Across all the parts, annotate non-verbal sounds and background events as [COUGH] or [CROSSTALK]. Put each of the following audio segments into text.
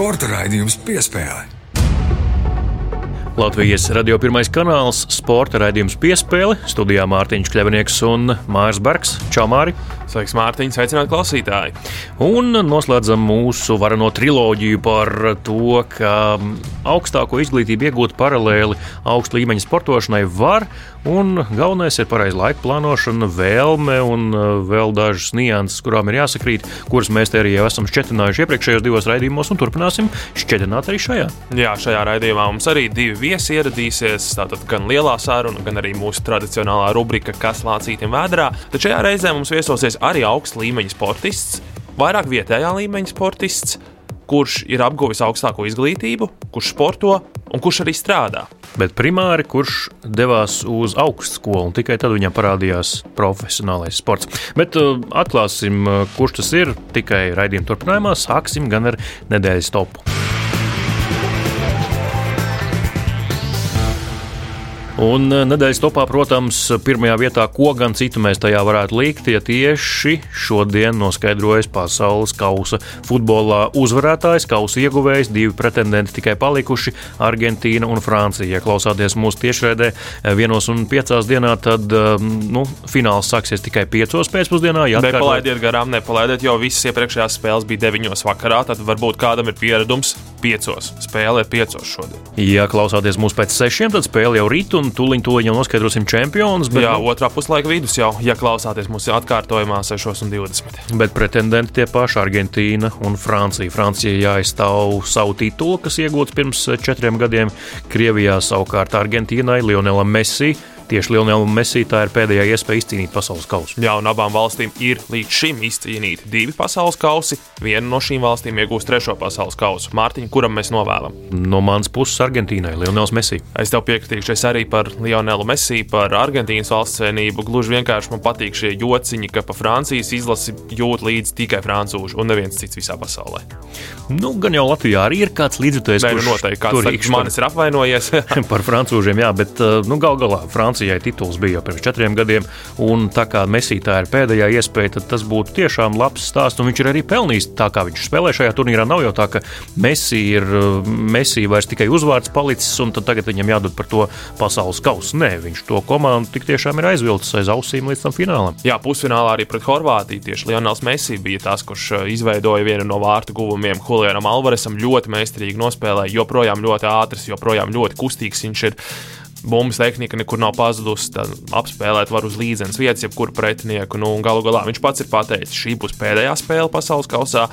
Sporta raidījums piespēlē. Latvijas radio pirmais kanāls, sporta raidījums piespēle, studijā Mārtiņš Kļavinieks un Mārs Bergs. Čau, Māri! Sveiks, Mārtiņ, sveicināti klausītāji! Un noslēdzam mūsu varano triloģiju par to, ka augstāko izglītību iegūt paralēli augstu līmeņa sportošanai var, un galvenais ir pareiza laika plānošana, vēlme un uh, vēl dažas nianses, kurām ir jāsakrīt, kuras mēs te arī jau esam šķetinājuši iepriekšējos divos raidījumos, un turpināsim šķetināt arī šajā. Jā, šajā raidījumā mums arī divi viesi ieradīsies. Tātad gan lielā saruna, gan arī mūsu tradicionālā rubrika, kas lācītiem vēdrā. Tad šajā reizē mums viesosies arī augsts līmeņa sportists, vairāk vietējā līmeņa sportists, kurš ir apguvis augstāko izglītību, kurš sporto un kurš arī strādā. Bet primāri, kurš devās uz augstskolu, un tikai tad viņam parādījās profesionālais sports. Bet uh, atklāsim, uh, kurš tas ir tikai raidījuma turpinājumā. Sāksim gan ar nedēļas topu. Un eh, nedēļas topā, protams, pirmajā vietā, ko gan citu mēs tajā varētu likt, ja tieši šodien noskaidrojas pasaules kausa futbolā uzvarētājs, kausa ieguvējs, divi pretendenti tikai palikuši - Argentīna un Francija. Ja klausāties mūsu tiešraidē eh, vienos un piecās dienā, tad eh, nu, fināls sāksies tikai piecos pēcpusdienā. Jā, nepalaidiet garām, nepalaidiet, jo visas iepriekšējās spēles bija deviņos vakarā, tad varbūt kādam ir pieredums piecos. Spēle ir piecos šodien. Ja klausāties mūsu pēc sešiem, tad spēle jau rīt un tūlīt, tūlīt jau noskaidrosim čempionus. Bet, Jā, nu, otrā puslaika vidus jau, ja klausāties mūsu atkārtojumā, 6,20. Bet pretendenti tie paši - Argentīna un Francija. Francija jāizstāv savu titulu, kas iegūts pirms četriem gadiem. Krievijā savukārt Argentīnai Lionelam Messi Tieši Lionelam Messi tā ir pēdējā iespēja izcīnīt pasaules kausu. Jā, un abām valstīm ir līdz šim izcīnīti divi pasaules kausi. Viena no šīm valstīm iegūs trešo pasaules kausu. Mārtiņa, kuram mēs novēlam? No manas puses, Argentīnai, Lionels Messi. Es tev piekritīšu, es arī par Lionelu Messi, par Argentīnas valsts cienību. Gluži vienkārši man patīk šie jociņi, ka pa Francijas izlasi jūt līdzi tikai francūži un neviens cits visā pasaulē. Nu, gan jau Latvijā arī ir kāds līdzjutējs, kurš nu noteikti kāds manis ir apvainojies. [LAUGHS] par francūžiem, jā, bet nu, gal galā Francija Francijai tituls bija jau pirms četriem gadiem, un tā kā Messi tā ir pēdējā iespēja, tad tas būtu tiešām labs stāsts. Viņš ir arī pelnījis tā, kā viņš spēlē šajā turnīrā. Nav jau tā, ka Messi ir Messi vairs tikai uzvārds palicis, un tagad viņam jādod par to pasaules kausu. Nē, viņš to komandu tik tiešām ir aizvilcis aiz ausīm līdz tam finālam. Jā, pusfinālā arī pret Horvātiju tieši Lionels Messi bija tas, kurš uh, izveidoja vienu no vārtu guvumiem. Julianam Alvaresam ļoti meistarīgi nospēlēja, joprojām ļoti ātrs, joprojām ļoti kustīgs viņš ir bumbas tehnika nekur nav pazudusi. Apspēlēt var uz līdzenas vietas, jebkuru pretinieku. Nu, galu galā viņš pats ir pateicis, šī būs pēdējā spēle pasaules kausā,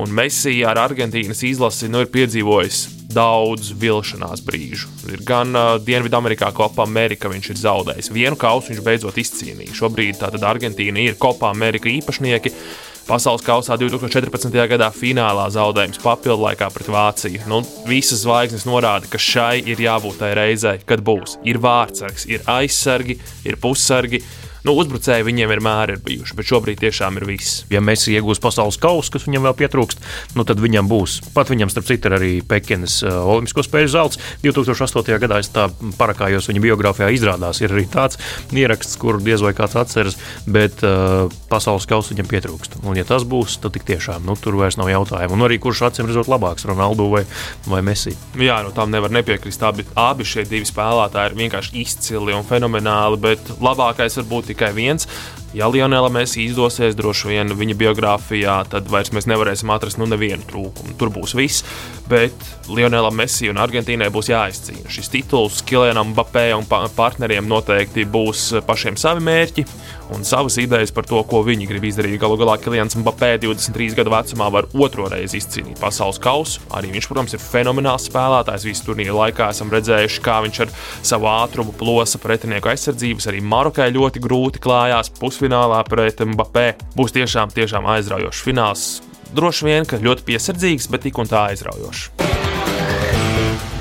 un Messi ar Argentīnas izlasi nu, ir piedzīvojis daudz vilšanās brīžu. Ir gan uh, Dienvidamerikā, Kopā Amerikā viņš ir zaudējis. Vienu kausu viņš beidzot izcīnīja. Šobrīd tātad Argentīna ir Kopā Amerikā īpašnieki. Pasaules kausā 2014. gadā finālā zaudējums papildu laikā pret Vāciju. Nu, visas zvaigznes norāda, ka šai ir jābūt tai reizei, kad būs. Ir vārdsargs, ir aizsargi, ir pussargi nu, uzbrucēji viņiem vienmēr ir bijuši, bet šobrīd tiešām ir viss. Ja mēs iegūs pasaules kausu, kas viņam vēl pietrūkst, nu, tad viņam būs. Pat viņam, starp citu, ir arī Pekinas uh, Olimpisko spēļu zelts. 2008. gadā es tā parakājos viņa biogrāfijā, izrādās, ir arī tāds ieraksts, kur diez vai kāds atceras, bet uh, pasaules kausa viņam pietrūkst. Un, ja tas būs, tad tik tiešām nu, tur vairs nav jautājumu. Un arī kurš acīm redzot labāks, Ronaldu vai, vai Messi. Jā, nu, tam nevar nepiekrist. Abi, abi šie divi spēlētāji ir vienkārši izcili un fenomenāli, bet labākais varbūt tikai viens. Ja Lionelam izdosies droši vien viņa biogrāfijā, tad vairs mēs nevarēsim atrast nu, nevienu trūkumu. Tur būs viss, bet Lionelam Messi un Argentīnai būs jāizcīna. Šis tituls Kilianam Bapē un partneriem noteikti būs pašiem savi mērķi un savas idejas par to, ko viņi grib izdarīt. Galu galā Kilians Mbappé 23 gadu vecumā var otro reizi izcīnīt pasaules kausu. Arī viņš, protams, ir fenomenāls spēlētājs. Visu turnīru laikā esam redzējuši, kā viņš ar savu ātrumu plosa pretinieku aizsardzības. Arī Marokai ļoti grūti klājās pusfinālā pret Mbappé. Būs tiešām, tiešām aizraujošs fināls. Droši vien, ka ļoti piesardzīgs, bet tik un tā aizraujošs.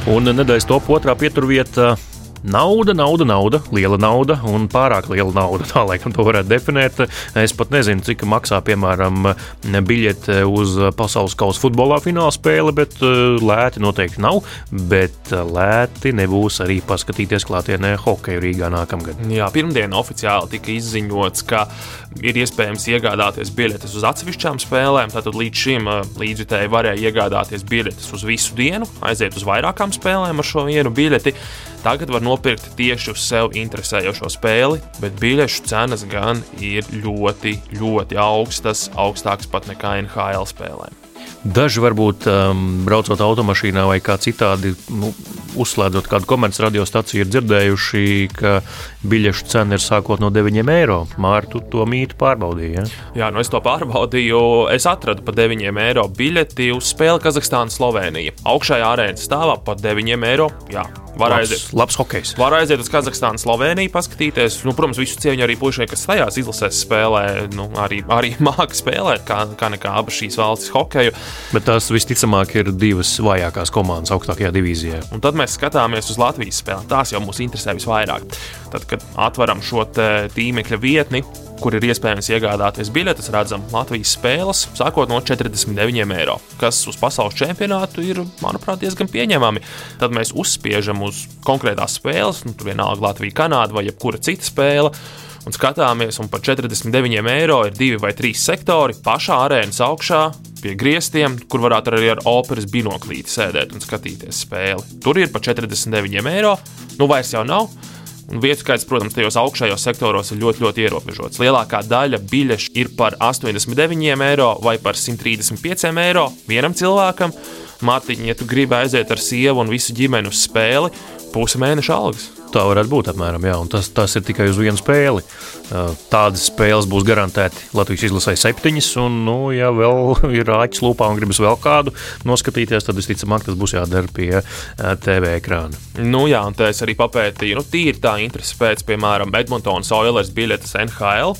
Un nedēļas top otrā pieturvieta Nauda, nauda, nauda, liela nauda un pārāk liela nauda. Tā laikam to varētu definēt. Es pat nezinu, cik maksā piemēram biļete uz pasaules kausa futbolā fināla spēle, bet eh, lēti noteikti nav. Bet eh, lēti nebūs arī paskatīties klātienē hokeja Rīgā nākamgad. Jā, pirmdien oficiāli tika izziņots, ka ir iespējams iegādāties biļetes uz atsevišķām spēlēm. Tātad līdz šim eh, līdzjutēji varēja iegādāties biļetes uz visu dienu, aiziet uz vairākām spēlēm ar šo vienu biļeti. Tagad var nopirkt tieši uz sevi interesējošo spēli, bet biļešu cenas gan ir ļoti, ļoti augstas, augstākas pat nekā NHL spēlēm. Daži varbūt um, braucot automašīnā vai kā citādi, nu, uzslēdzot kādu komerciālu radiostaciju, ir dzirdējuši, ka biļešu cena ir sākot no 9 eiro. Mārtu to mītu pārbaudīja. Ja? Jā, nu es to pārbaudīju. Es atradu par 9 eiro biļeti uz spēli Kazahstāna-Slovenija. Augšējā arēnas stāvā par 9 eiro. Jā, Var labs, aiziet. Labs hokejs. Var aiziet uz Kazahstānu, Sloveniju, paskatīties. Nu, protams, visu cieņu arī puišiem, kas tajās izlasēs spēlē, nu, arī, arī [LAUGHS] māca spēlēt, kā, kā nekā abas šīs valstis hokeju. Bet tās visticamāk ir divas vājākās komandas augstākajā divīzijā. Un tad mēs skatāmies uz Latvijas spēli. Tās jau mūs interesē visvairāk. Tad, kad atveram šo tīmekļa vietni, kur ir iespējams iegādāties biļetes, redzam Latvijas spēles, sākot no 49 eiro, kas uz pasaules čempionātu ir, manuprāt, diezgan pieņemami. Tad mēs uzspiežam uz konkrētās spēles, nu, tur vienalga Latvija, Kanāda vai jebkura cita spēle. Un skatāmies, un par 49 eiro ir divi vai trīs sektori pašā arēnas augšā, pie griestiem, kur varētu arī ar operas binoklīti sēdēt un skatīties spēli. Tur ir par 49 eiro, nu vairs jau nav. Un vietu skaits, protams, tajos augšējos sektoros ir ļoti, ļoti ierobežots. Lielākā daļa biļešu ir par 89 eiro vai par 135 eiro vienam cilvēkam. Mārtiņa, ja tu gribi aiziet ar sievu un visu ģimeni uz spēli, puse mēneša algas. Tā varētu būt apmēram, jā, un tas, tas ir tikai uz vienu spēli. Tādas spēles būs garantēti Latvijas izlasē septiņas, un, nu, ja vēl [LAUGHS] ir āķis lūpā un gribas vēl kādu noskatīties, tad visticamāk tas būs jādara pie TV ekrāna. Nu, jā, un tā es arī papētīju, nu, tīri tā interese pēc, piemēram, Edmontonas Oilers biļetes NHL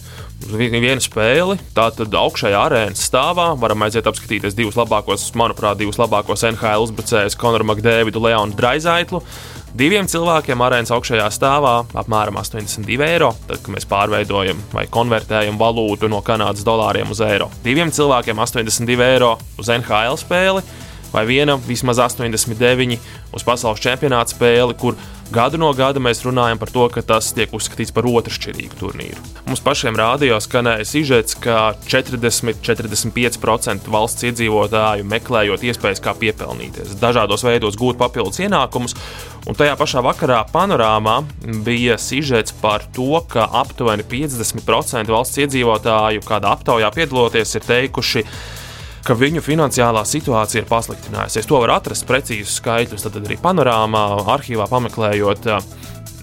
vienu spēli. Tātad augšējā arēnas stāvā varam aiziet apskatīties divus labākos, manuprāt, divus labākos NHL uzbrucējus, Konoru Makdēvidu, Leonu Draizaitlu. Diviem cilvēkiem arēnas augšējā stāvā apmēram 82 eiro, tad, kad mēs pārveidojam vai konvertējam valūtu no Kanādas dolāriem uz eiro. Diviem cilvēkiem 82 eiro uz NHL spēli, vai vienam vismaz 89 uz pasaules čempionāta spēli, kur Gadu no gada mēs runājam par to, ka tas tiek uzskatīts par otršķirīgu turnīru. Mums pašiem rādījā skanēja sižets, ka 40-45% valsts iedzīvotāju meklējot iespējas, kā piepelnīties, dažādos veidos gūt papildus ienākumus. Un tajā pašā vakarā panorāmā bija sižets par to, ka aptuveni 50% valsts iedzīvotāju kādā aptaujā piedaloties ir teikuši, ka ka viņu finansiālā situācija ir pasliktinājusies. To var atrast precīzus skaitļus, tad arī panorāmā, arhīvā pameklējot.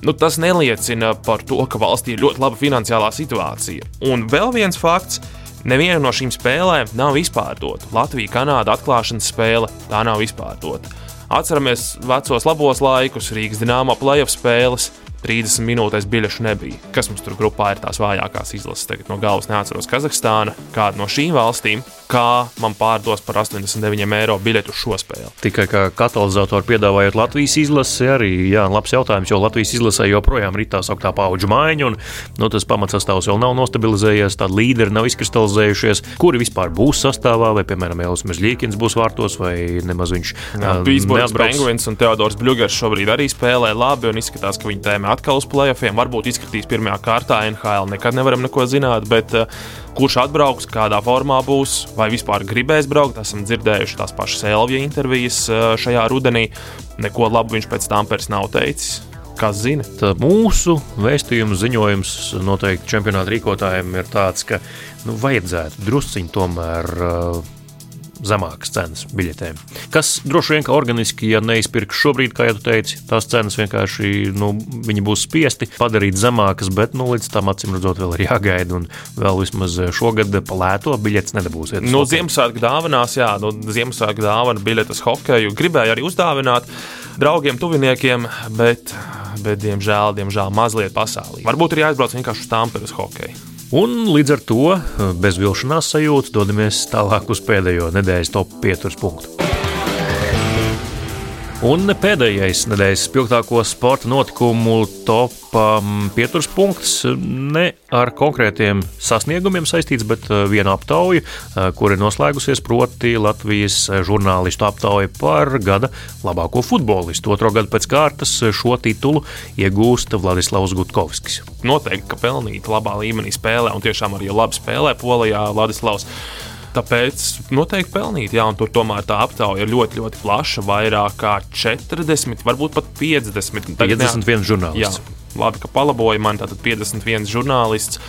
Nu, tas neliecina par to, ka valstī ir ļoti laba finansiālā situācija. Un vēl viens fakts. Neviena no šīm spēlēm nav izpārdota. Latvija, Kanāda atklāšanas spēle, tā nav izpārdota. Atceramies vecos labos laikus, Rīgas dīnāmo playoff spēles. 30 minūtēs biļešu nebija. Kas mums tur grupā ir tās vājākās izlases? Tagad no galvas neatceros Kazahstāna, kāda no šīm valstīm, kā man pārdos par 89 eiro biļetu uz šo spēli. Tikai kā katalizatoru piedāvājot Latvijas izlasi, arī jā, labs jautājums, jo Latvijas izlasē joprojām ir tā sauktā paudžu maiņa, un nu, tas pamatsastāvs vēl nav nostabilizējies, tādi līderi nav izkristalizējušies, kuri vispār būs sastāvā, vai, piemēram, Elvis Mežģīkins būs vārtos, vai nemaz viņš Pīsburgas Penguins un Teodors Bļugers šobrīd arī spēlē labi un izskatās, ka viņi tēmē atkal uz playoffiem. Varbūt izskatīs pirmajā kārtā NHL. Nekad nevaram neko zināt, bet uh, kurš atbrauks, kādā formā būs, vai vispār gribēs braukt. Esam dzirdējuši tās pašas Elvija intervijas uh, šajā rudenī. Neko labu viņš pēc tam pēc nav teicis. Kas zina? Tā mūsu vēstījums, ziņojums noteikti čempionāta rīkotājiem ir tāds, ka nu, vajadzētu drusciņi tomēr. Uh, zemākas cenas biļetēm. Kas droši vien, ka organiski, ja neizpirks šobrīd, kā jau teici, tās cenas vienkārši nu, būs spiesti padarīt zemākas, bet nu, līdz tam acīm redzot, vēl ir jāgaida. Un vēl vismaz šogad pa lēto biļetes nedabūsiet. No nu, Ziemassvētku dāvanās, jā, no nu, Ziemassvētku dāvana biļetes hokeju gribēju arī uzdāvināt draugiem, tuviniekiem, bet, bet diemžēl, diemžēl mazliet pasālīgi. Varbūt arī aizbrauc vienkārši uz Tamperes hokeju. Un līdz ar to bez vilšanās sajūtas dodamies tālāk uz pēdējo nedēļas top 5 punktu. Un pēdējais nedēļas spilgtāko sporta notikumu topā pieturas punkts ne ar konkrētiem sasniegumiem saistīts, bet uh, viena aptauja, uh, kur ir noslēgusies, proti Latvijas žurnālistu aptauja par gada labāko futbolistu. Otro gadu pēc kārtas šo titulu iegūst Vladislavs Gutkovskis. Noteikti, ka pelnīt labā līmenī spēlē un tiešām arī labi spēlē Polijā Vladislavs. Tāpēc noteikti pelnīt, jā, un tur tomēr tā aptauja ir ļoti, ļoti plaša. Vairāk kā 40, varbūt pat 50. Tagad 51 žurnālists. Jā, labi, ka palaboja man tātad 51 žurnālists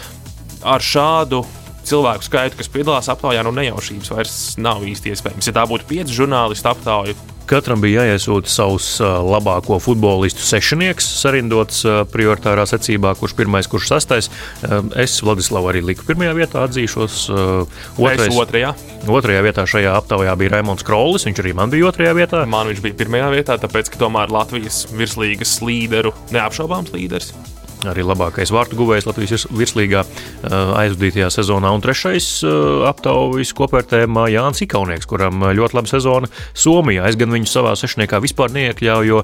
ar šādu cilvēku skaitu, kas piedalās aptaujā, nu nejaušības vairs nav īsti iespējams. Ja tā būtu 5 žurnālistu aptauja, Katram bija jāiesūta savs labāko futbolistu sešnieks, sarindots prioritārā secībā, kurš pirmais, kurš sastais. Es Vladislavu arī liku pirmajā vietā, atzīšos. Otrais, es otrajā. Otrajā vietā šajā aptaujā bija Raimons Krolis. Viņš arī man bija otrajā vietā. Man viņš bija pirmajā vietā, tāpēc, ka tomēr Latvijas virslīgas līderu neapšaubāms līderis arī labākais vārtu guvējs Latvijas virslīgā aizvadītajā sezonā. Un trešais aptaujas kopvērtējumā Jānis Ikaunieks, kuram ļoti laba sezona Somijā. Es gan viņu savā sešniekā vispār neiekļauju, jo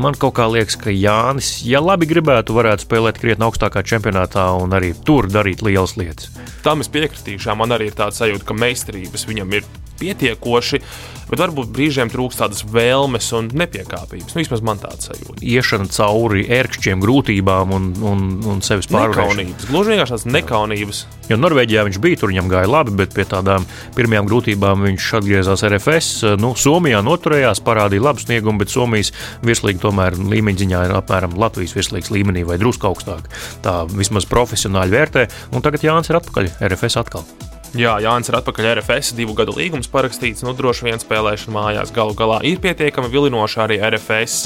man kaut kā liekas, ka Jānis, ja labi gribētu, varētu spēlēt krietni augstākā čempionātā un arī tur darīt lielas lietas. Tam es piekritīšu. Man arī ir tāds sajūta, ka meistarības viņam ir pietiekoši, bet varbūt brīžiem trūkst tādas vēlmes un nepiekāpības. Nu, vismaz man tāds sajūta. Iešana cauri ērkšķiem, grūtībām un, un, un sevis pārvarēšanas. Gluži vienkārši tās nekaunības. Jo Norvēģijā viņš bija, tur viņam gāja labi, bet pie tādām pirmajām grūtībām viņš atgriezās RFS. Nu, Somijā noturējās, parādīja labu sniegumu, bet Somijas virslīga tomēr līmeņa ir apmēram Latvijas virslīgas līmenī vai drusku augstāk. Tā vismaz profesionāli vērtē, un tagad Jānis ir atpakaļ RFS atkal. Jā, Jānis ir atpakaļ RFS, divu gadu līgums parakstīts. Nu, droši vien spēlēšana mājās galu galā ir pietiekami vilinoša arī RFS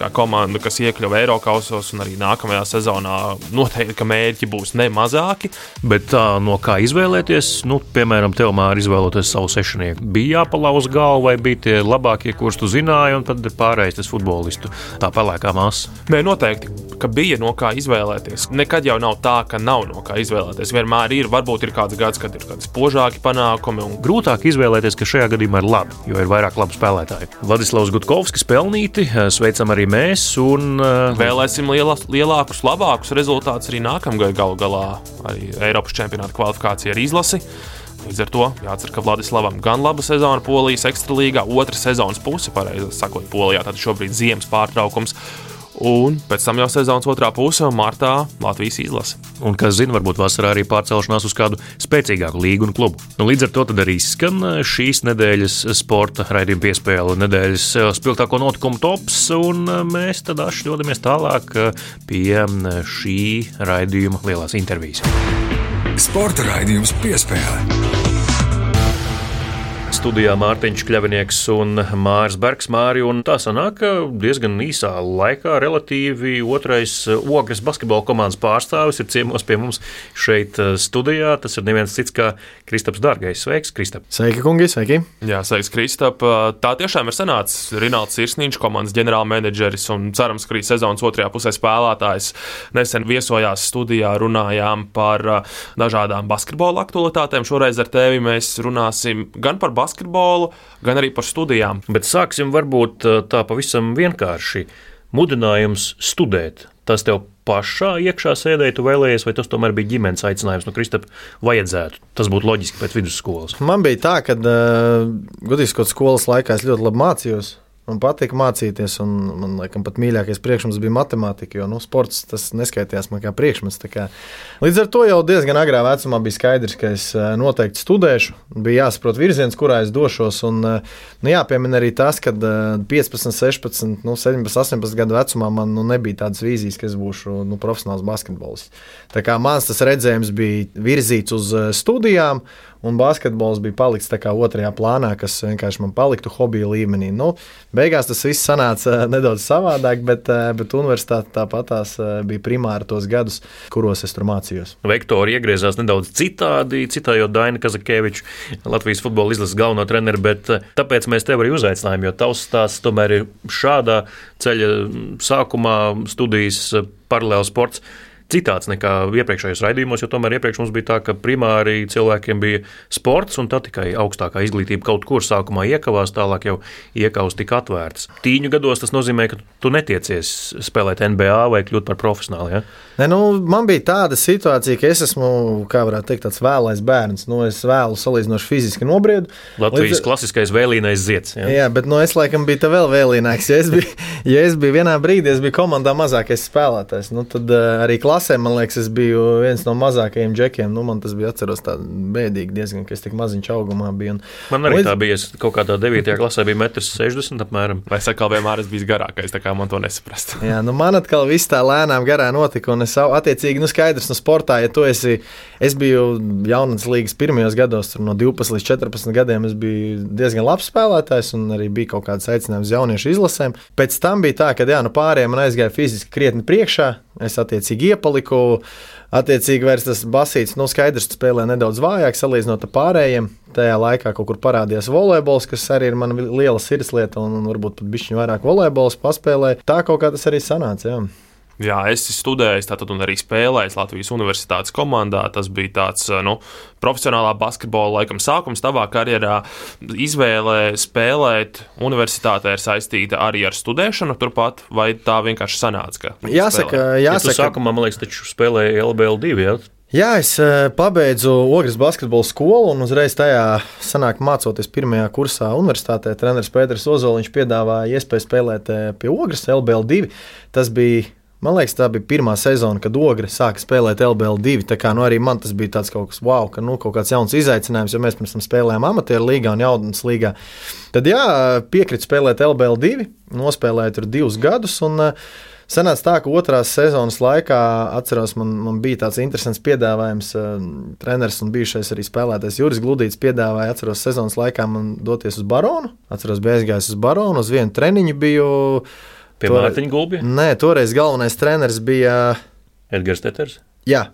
kā komanda, kas iekļuva Eiropausos un arī nākamajā sezonā noteikti, ka mērķi būs ne mazāki. Bet tā, no kā izvēlēties, nu, piemēram, tev māri izvēloties savu sešnieku, bija jāpalauz galvu vai bija tie labākie, kurus tu zināji, un tad pārējais tas futbolistu tā pelēkā masa? Nē, noteikti, ka bija no kā izvēlēties. Nekad jau nav tā, ka nav no kā izvēlēties. Vienmēr ir, varbūt ir kāds gads, kad ir kādi spožāki panākumi. Un... Grūtāk izvēlēties, ka šajā gadījumā ir labi, jo ir vairāk labu spēlētāju. Vladislavs Gutkovskis pelnīti, sveicam arī mēs. Un, Vēlēsim lielas, lielākus, labākus rezultātus arī nākamgad. Galu galā arī Eiropas čempionāta kvalifikācija ar izlasi. Līdz ar to jāatcer, ka Vladislavam gan laba sezona Polijas ekstralīgā, otra sezonas puse, pareizi sakot, Polijā. Tad šobrīd ziemas pārtraukums. Un pēc tam jau sezonas otrā pusē, martā Latvijas izlase. Un, kas zina, varbūt vasarā arī pārcelšanās uz kādu spēcīgāku līgu un klubu. Nu, līdz ar to arī skan šīs nedēļas sporta raidījuma piespēle, nedēļas spilgtāko notikumu tops, un mēs tad dodamies tālāk pie šī raidījuma lielās intervijas. Sporta raidījums piespēle. Studijā Mārtiņš Kļavinieks un Mārs Bergs. Māri, un tā sanāk, ka diezgan īsā laikā relatīvi otrais ogres basketbola komandas pārstāvis ir ciemos pie mums šeit eh, studijā. Tas ir neviens cits kā Kristaps Dārgais. Sveiks, Kristap! Sveiki, kungi! Sveiki! Jā, sveiks, Kristap! Tā tiešām ir sanācis Rināls Sirsniņš, komandas ģenerālmenedžeris un cerams, ka arī sezonas otrajā pusē spēlētājs. Nesen viesojās studijā, runājām par eh, dažādām basketbola aktualitātēm. Šoreiz ar tevi mēs runāsim gan par basketbolu, gan arī par studijām. Bet sāksim varbūt uh, tā pavisam vienkārši. Mudinājums studēt. Tas tev pašā iekšā sēdēja, tu vēlējies, vai tas tomēr bija ģimenes aicinājums no Kristapa? Vajadzētu. Tas būtu loģiski pēc vidusskolas. Man bija tā, ka, uh, gudīgi sakot, skolas laikā es ļoti labi mācījos. Man patika mācīties, un man liekas, pat mīļākais priekšmets bija matemātika, jo nu, sports tas neskaitījās man kā priekšmets. Kā. Līdz ar to jau diezgan agrā vecumā bija skaidrs, ka es eh, noteikti studēšu. Bija jāsaprot virziens, kurā es došos. Un, eh, nu, jāpiemina arī tas, ka 15, 16, nu, 17, 18 gadu vecumā man nu, nebija tādas vīzijas, ka es būšu nu, profesionāls basketbolists. Mans redzējums bija virzīts uz eh, studijām un basketbols bija palikts otrajā plānā, kas vienkārši man paliktu hobija līmenī. Nu, beigās tas viss sanāca nedaudz savādāk, bet, eh, bet universitāte tāpat eh, bija primāri tos gadus, kuros es tur mācījos. Vektori iegriezās nedaudz citādi, citējot Dainu Kazakeviču, Latvijas futbola izlases galveno treneru, bet eh, tāpēc mēs tevi arī uzaicinājām, jo tavs stāsts tomēr ir šādā ceļa sākumā studijas paralēli sports citāds nekā iepriekšējos raidījumos, jo tomēr iepriekš mums bija tā, ka primāri cilvēkiem bija sports un tad tikai augstākā izglītība kaut kur sākumā iekavās, tālāk jau iekavās tika atvērtas. Tīņu gados tas nozīmē, ka tu netiecies spēlēt NBA vai kļūt par profesionāli. Ja? Ne, nu, man bija tāda situācija, ka es esmu, kā varētu teikt, tāds vēlais bērns. Nu, es vēlu salīdzinoši fiziski nobriedu. Latvijas Līdz... klasiskais vēlīnais zieds. Ja? Jā, bet nu, es laikam biju vēl vēlīnāks. Ja es biju, [LAUGHS] ja es biju vienā brīdī, es biju komandā mazākais spēlētājs. Nu, tad uh, arī klasē, man liekas, es biju viens no mazākajiem džekiem. Nu, man tas bija atceros tā bēdīgi diezgan, ka es tik maziņš augumā biju. Un, man arī līdz... tā bija. Es kaut kādā 9. klasē biju 1,60 m apmēram. Vai es atkal vienmēr esmu bijis garākais, tā kā man to nesaprast. Jā, nu man atkal viss tā lēnām garā notika. Un es attiecīgi, nu skaidrs, no sportā, ja tu esi, es biju jaunas līgas pirmajos gados, no 12 līdz 14 gadiem, es biju diezgan labs spēlētājs un arī bija kaut kāds aicinājums jauniešu izlasēm. Pēc tam bija tā, ka jā, nu pārējiem man aizgāja fiziski krietni priekšā. Es attiecīgi iepaliku. Attiecīgi, vairs tas basīts, nu, skaidrs, spēlē nedaudz vājāk salīdzinot ar pārējiem. Tajā laikā kaut kur parādījās volejbols, kas arī ir mana liela sirdslieta, un varbūt pat bišķiņu vairāk volejbols paspēlēja. Tā kaut kā tas arī sanāca. Jā. Jā, es studēju, tātad arī spēlēju Latvijas Universitātes komandā. Tas bija tāds nu, profesionālā basketbola laikam sākums tavā karjerā. Izvēle spēlēt universitātē ir saistīta arī ar studēšanu turpat, vai tā vienkārši sanāca? Jāsaka, jāsaka. Ja sākumā, man liekas, taču spēlēja LBL2. Ja? Jā, es pabeidzu Ogres basketbola skolu un uzreiz tajā sanāk, mācoties pirmajā kursā universitātē. Treneris Pēters Ozoliņš piedāvāja iespēju spēlēt pie Ogres LBL2. Tas bija Man liekas, tā bija pirmā sezona, kad Ogre sāka spēlēt LBL2. Tā kā nu, arī man tas bija tāds kaut kas, wow, ka nu, kaut kāds jauns izaicinājums, jo mēs pirms tam spēlējām amatieru līgā un jaunatnes līgā. Tad jā, piekrīt spēlēt LBL2, nospēlēju tur divus gadus. Un, uh, Sanāca tā, ka otrās sezonas laikā, atceros, man, man bija tāds interesants piedāvājums. Uh, treneris un bijušais arī spēlētājs Juris Gludīts piedāvāja, atceros, sezonas laikā man doties uz Baronu. Atceros, bija aizgājis uz Baronu, uz vienu treniņu biju. Pie Toreiz, Mārtiņa Gulbja? Nē, toreiz galvenais treneris bija Edgars Teters. Jā,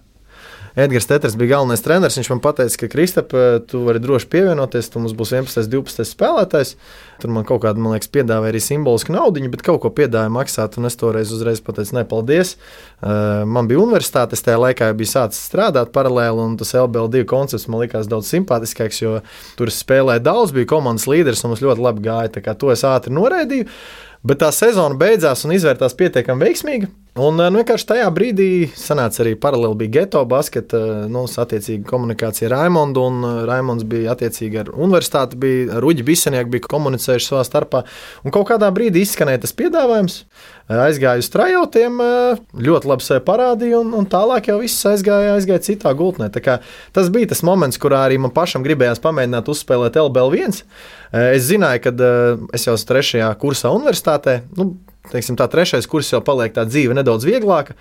Edgars Teters bija galvenais treneris. Viņš man teica, ka Kristap, tu vari droši pievienoties. Tu mums būs 11, 12 spēlētājs. Tur man kaut kāda, man liekas, piedāvāja arī simbolisku naudu, bet kaut ko piedāvāja maksāt. Un es toreiz uzreiz pateicu, nē, paldies. Uh, man bija universitāte, es tajā laikā biju sācis strādāt paralēli, un tas LBL2 koncepts man likās daudz simpātiskāks, jo tur spēlēja daudz, bija komandas līderis un mums ļoti labi gāja. Tā kā to es ātri noraidīju. Bet tā sezona beidzās un izvērtās pietiekami veiksmīgi. Un nu, vienkārši tajā brīdī sanāca arī paralēli bija geto basketa, nu, attiecīgi komunikācija ar Raimondu, un Raimonds bija attiecīgi ar universitāti, bija ar Uģi Bisenieku, bija komunicējuši savā starpā. Un kaut kādā brīdī izskanēja tas piedāvājums, aizgāju uz trajautiem, ļoti labi sevi parādīju, un, un tālāk jau viss aizgāja, aizgāja citā gultnē. Tas bija tas moments, kurā arī man pašam gribējās pamēģināt uzspēlēt LBL1. Es zināju, ka es jau esmu trešajā kursā universitātē. Nu, teiksim, tā trešais kurs jau paliek tā dzīve nedaudz vieglāka.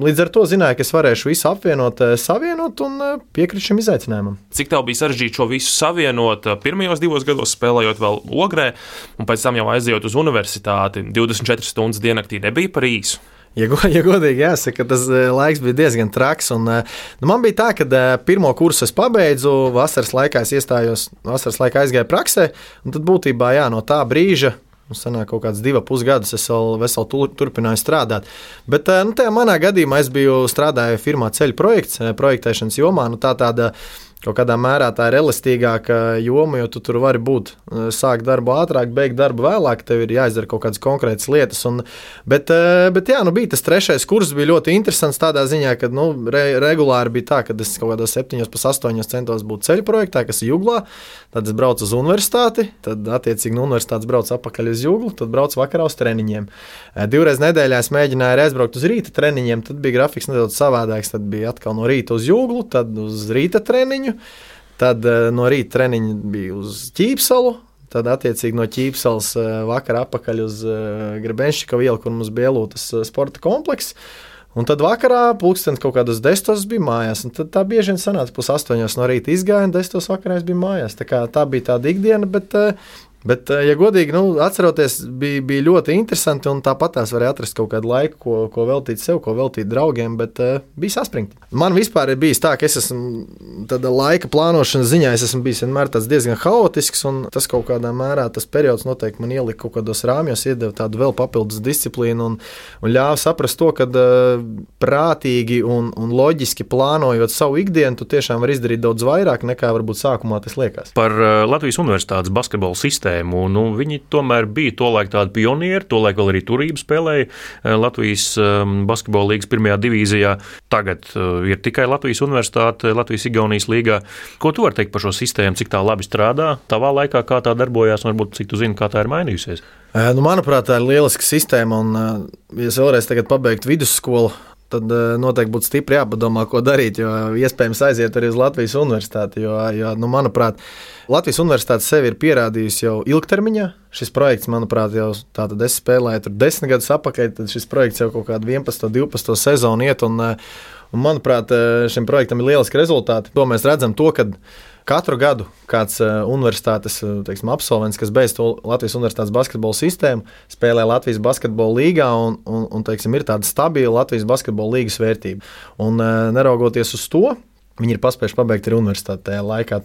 Līdz ar to zināju, ka es varēšu visu apvienot, eh, savienot un eh, piekrist šim izaicinājumam. Cik tev bija sarežģīti šo visu savienot eh, pirmajos divos gados, spēlējot vēl ogrē, un pēc tam jau aizejot uz universitāti 24 stundas diennaktī nebija par īsu? Ja, [LAUGHS] ja godīgi jāsaka, tas laiks bija diezgan traks. Un, nu, man bija tā, ka pirmo kursu es pabeidzu, vasaras laikā es iestājos, vasaras laikā aizgāju praksē, un tad būtībā jā, no tā brīža Mums sanāk, kaut kāds divus pusgadus es vēl, vēl tur, turpināju strādāt. Bet nu, tajā manā gadījumā es biju strādājis firmā ceļu projekts, projektēšanas jomā. Nu, tā tāda kaut kādā mērā tā ir elastīgāka joma, jo tu tur vari būt, eh, sākt darbu ātrāk, beigt darbu vēlāk, tev ir jāizdara kaut kādas konkrētas lietas. Un, bet, eh, bet jā, nu bija tas trešais kurs, bija ļoti interesants tādā ziņā, ka nu, re, regulāri bija tā, ka es kaut kādos septiņos, pas astoņos centos būt ceļu projektā, kas ir Juglā. Tad es braucu uz universitāti, tad attiecīgi no universitātes braucu atpakaļ uz Juglu, tad braucu vakarā uz treniņiem. Eh, divreiz nedēļā es mēģināju aizbraukt uz rīta treniņiem, tad bija grafiks nedaudz savādāks. Tad bija atkal no rīta uz Juglu, tad uz rīta treniņu. Tad uh, no rīta treniņa bija uz ķīpsalu. Tad, attiecīgi, no ķīpsalas uh, vakarā atpakaļ uz uh, Grebenšķika ielu, kur mums bija ielūtas uh, sporta komplekss. Un tad vakarā pulkstenis kaut kādos desmitos bija mājās. Tad tā bieži vien sanāca pusastoņos no rīta izgāja, un desmitos vakarā es biju mājās. Tā, kā, tā bija tāda ikdiena, bet Bet, eh, ja godīgi, nu, atceroties, bija, bija ļoti interesanti. Tāpat tās varēja atrast kaut kādu laiku, ko, ko veltīt sev, ko veltīt draugiem, bet uh, bija saspringti. Man vispār ir bijis tā, ka es esmu tāda laika plānošanas ziņā, es esmu bijis vienmēr diezgan haotisks, un tas kaut kādā mērā tas periods noteikti man ielika kaut kādos rāmjos, iedeva tādu vēl papildus disciplīnu un, un ļāva saprast to, ka uh, prātīgi un, un loģiski plānojot savu ikdienu, tu tiešām vari izdarīt daudz vairāk nekā varbūt sākumā tas liekas. Par Latvijas Universitātes basketbola sistēmu sistēmu. Nu, viņi tomēr bija tolaik tādi pionieri, tolaik vēl arī turību spēlēja eh, Latvijas um, basketbola līnijas pirmajā divīzijā. Tagad uh, ir tikai Latvijas Universitāte, Latvijas Igaunijas līgā. Ko tu vari teikt par šo sistēmu, cik tā labi strādā tavā laikā, kā tā darbojās, un varbūt cik tu zini, kā tā ir mainījusies? Nu, manuprāt, tā ir lieliska sistēma. Un, ja es vēlreiz pabeigtu vidusskolu, tad noteikti būtu stipri jāpadomā, ko darīt. Jo iespējams aiziet arī uz Latvijas universitāti. Jo, jo nu, manuprāt, Latvijas universitāte sevi ir pierādījusi jau ilgtermiņā. Šis projekts, manuprāt, jau tātad es spēlēju tur desmit gadus atpakaļ, tad šis projekts jau kaut kādu 11, 12 sezonu iet. Un, un manuprāt, šim projektam ir lieliski rezultāti. To mēs redzam, to, kad katru gadu kāds universitātes teiksim, absolvents, kas beidz Latvijas universitātes basketbola sistēmu, spēlē Latvijas basketbola līgā un, un, un teiksim, ir tāda stabila Latvijas basketbola līgas vērtība. Un neraugoties uz to, viņi ir paspējuši pabeigt arī universitāti tajā laikā.